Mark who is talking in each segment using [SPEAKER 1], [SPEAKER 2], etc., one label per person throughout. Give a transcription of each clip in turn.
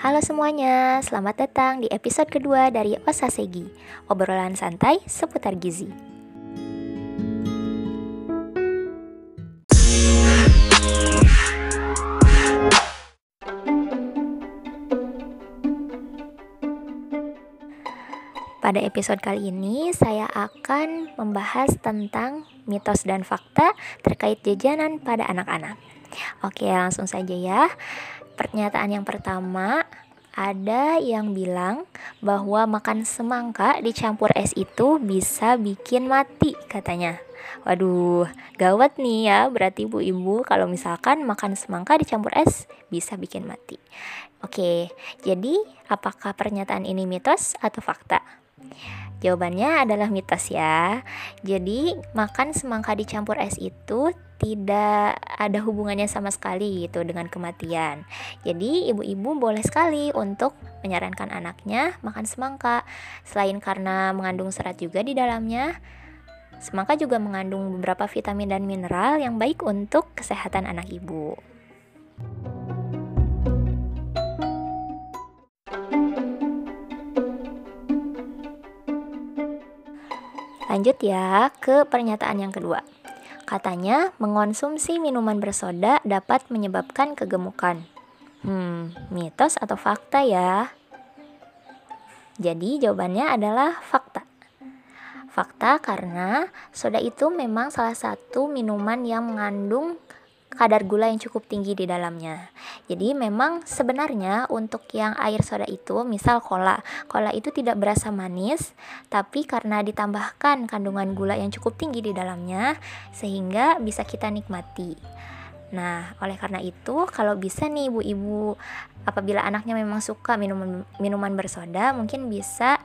[SPEAKER 1] Halo semuanya, selamat datang di episode kedua dari Osasegi, obrolan santai seputar gizi. Pada episode kali ini, saya akan membahas tentang mitos dan fakta terkait jajanan pada anak-anak. Oke, langsung saja ya. Pernyataan yang pertama, ada yang bilang bahwa makan semangka dicampur es itu bisa bikin mati katanya. Waduh, gawat nih ya. Berarti ibu-ibu kalau misalkan makan semangka dicampur es bisa bikin mati. Oke, jadi apakah pernyataan ini mitos atau fakta? Jawabannya adalah mitos ya. Jadi, makan semangka dicampur es itu tidak ada hubungannya sama sekali gitu dengan kematian. Jadi, ibu-ibu boleh sekali untuk menyarankan anaknya makan semangka. Selain karena mengandung serat juga di dalamnya, semangka juga mengandung beberapa vitamin dan mineral yang baik untuk kesehatan anak ibu. Lanjut ya ke pernyataan yang kedua. Katanya, mengonsumsi minuman bersoda dapat menyebabkan kegemukan. Hmm, mitos atau fakta ya? Jadi jawabannya adalah fakta. Fakta karena soda itu memang salah satu minuman yang mengandung kadar gula yang cukup tinggi di dalamnya. Jadi memang sebenarnya untuk yang air soda itu, misal cola, cola itu tidak berasa manis, tapi karena ditambahkan kandungan gula yang cukup tinggi di dalamnya, sehingga bisa kita nikmati. Nah, oleh karena itu, kalau bisa nih ibu-ibu, apabila anaknya memang suka minuman minuman bersoda, mungkin bisa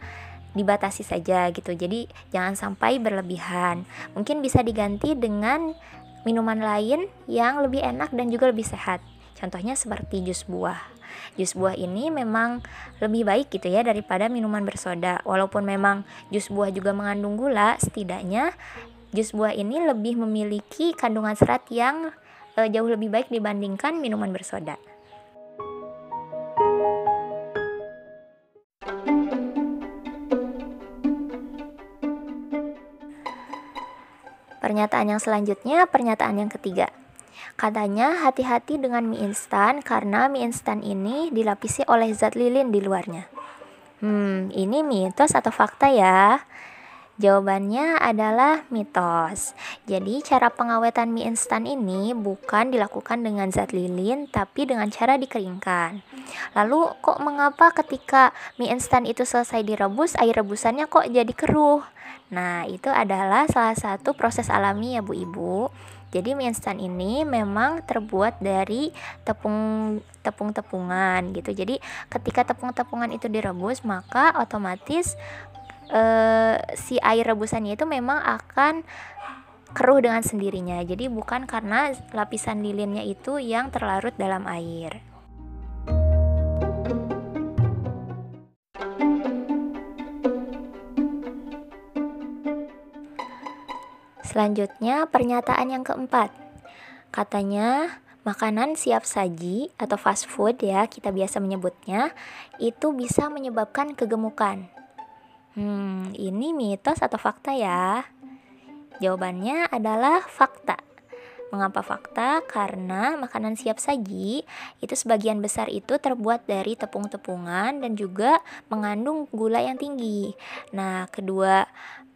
[SPEAKER 1] dibatasi saja gitu. Jadi jangan sampai berlebihan. Mungkin bisa diganti dengan minuman lain yang lebih enak dan juga lebih sehat. Contohnya seperti jus buah. Jus buah ini memang lebih baik gitu ya daripada minuman bersoda. Walaupun memang jus buah juga mengandung gula, setidaknya jus buah ini lebih memiliki kandungan serat yang e, jauh lebih baik dibandingkan minuman bersoda. Pernyataan yang selanjutnya, pernyataan yang ketiga. Katanya hati-hati dengan mie instan karena mie instan ini dilapisi oleh zat lilin di luarnya. Hmm, ini mitos atau fakta ya? Jawabannya adalah mitos. Jadi, cara pengawetan mie instan ini bukan dilakukan dengan zat lilin, tapi dengan cara dikeringkan. Lalu, kok mengapa ketika mie instan itu selesai direbus, air rebusannya kok jadi keruh? Nah, itu adalah salah satu proses alami ya Bu Ibu. Jadi mie instan ini memang terbuat dari tepung tepung-tepungan gitu. Jadi ketika tepung-tepungan itu direbus, maka otomatis eh, si air rebusannya itu memang akan keruh dengan sendirinya. Jadi bukan karena lapisan lilinnya itu yang terlarut dalam air. Selanjutnya, pernyataan yang keempat. Katanya, makanan siap saji atau fast food ya, kita biasa menyebutnya, itu bisa menyebabkan kegemukan. Hmm, ini mitos atau fakta ya? Jawabannya adalah fakta. Mengapa fakta? Karena makanan siap saji itu sebagian besar itu terbuat dari tepung-tepungan dan juga mengandung gula yang tinggi. Nah, kedua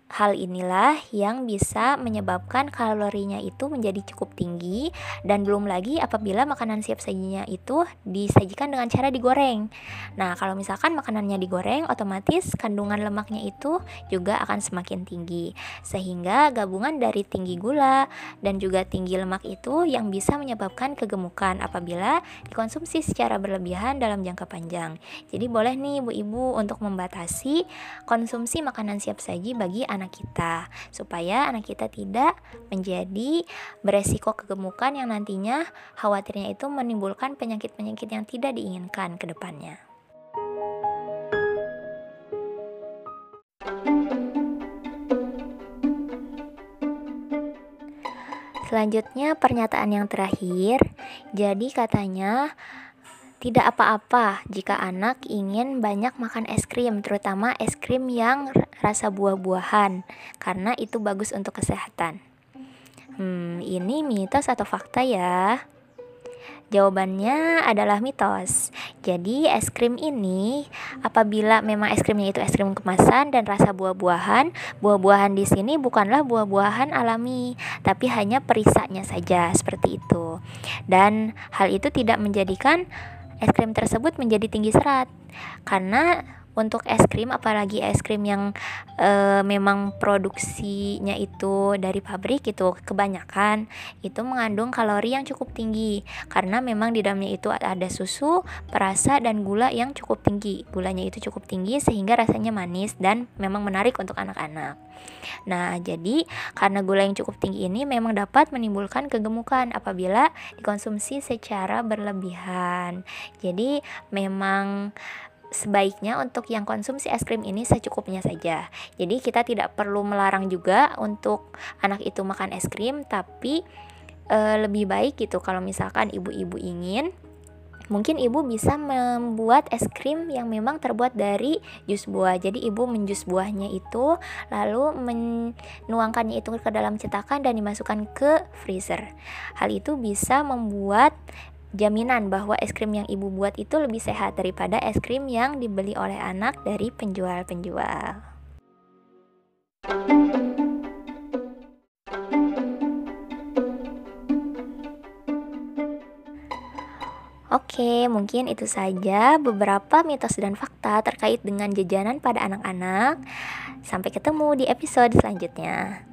[SPEAKER 1] Hal inilah yang bisa menyebabkan kalorinya itu menjadi cukup tinggi dan belum lagi apabila makanan siap sajinya itu disajikan dengan cara digoreng. Nah, kalau misalkan makanannya digoreng, otomatis kandungan lemaknya itu juga akan semakin tinggi. Sehingga gabungan dari tinggi gula dan juga tinggi lemak itu yang bisa menyebabkan kegemukan apabila dikonsumsi secara berlebihan dalam jangka panjang. Jadi boleh nih ibu-ibu untuk membatasi konsumsi makanan siap saji bagi anak anak kita supaya anak kita tidak menjadi beresiko kegemukan yang nantinya khawatirnya itu menimbulkan penyakit-penyakit yang tidak diinginkan ke depannya. Selanjutnya pernyataan yang terakhir. Jadi katanya Tidak apa-apa jika anak ingin banyak makan es krim, terutama es krim yang rasa buah-buahan, karena itu bagus untuk kesehatan. Hmm, ini mitos atau fakta ya? Jawabannya adalah mitos. Jadi, es krim ini apabila memang es krimnya itu es krim kemasan dan rasa buah-buahan, buah-buahan di sini bukanlah buah-buahan alami, tapi hanya perisanya saja seperti itu. Dan hal itu tidak menjadikan es krim tersebut menjadi tinggi serat. Karena untuk es krim apalagi es krim yang e, memang produksinya itu dari pabrik itu kebanyakan itu mengandung kalori yang cukup tinggi karena memang di dalamnya itu ada susu, perasa dan gula yang cukup tinggi. Gulanya itu cukup tinggi sehingga rasanya manis dan memang menarik untuk anak-anak. Nah, jadi karena gula yang cukup tinggi ini memang dapat menimbulkan kegemukan apabila dikonsumsi secara berlebihan. Jadi memang sebaiknya untuk yang konsumsi es krim ini secukupnya saja. Jadi kita tidak perlu melarang juga untuk anak itu makan es krim, tapi e, lebih baik gitu kalau misalkan ibu-ibu ingin mungkin ibu bisa membuat es krim yang memang terbuat dari jus buah. Jadi ibu menjus buahnya itu lalu menuangkannya itu ke dalam cetakan dan dimasukkan ke freezer. Hal itu bisa membuat jaminan bahwa es krim yang ibu buat itu lebih sehat daripada es krim yang dibeli oleh anak dari penjual-penjual. Oke, mungkin itu saja beberapa mitos dan fakta terkait dengan jajanan pada anak-anak. Sampai ketemu di episode selanjutnya.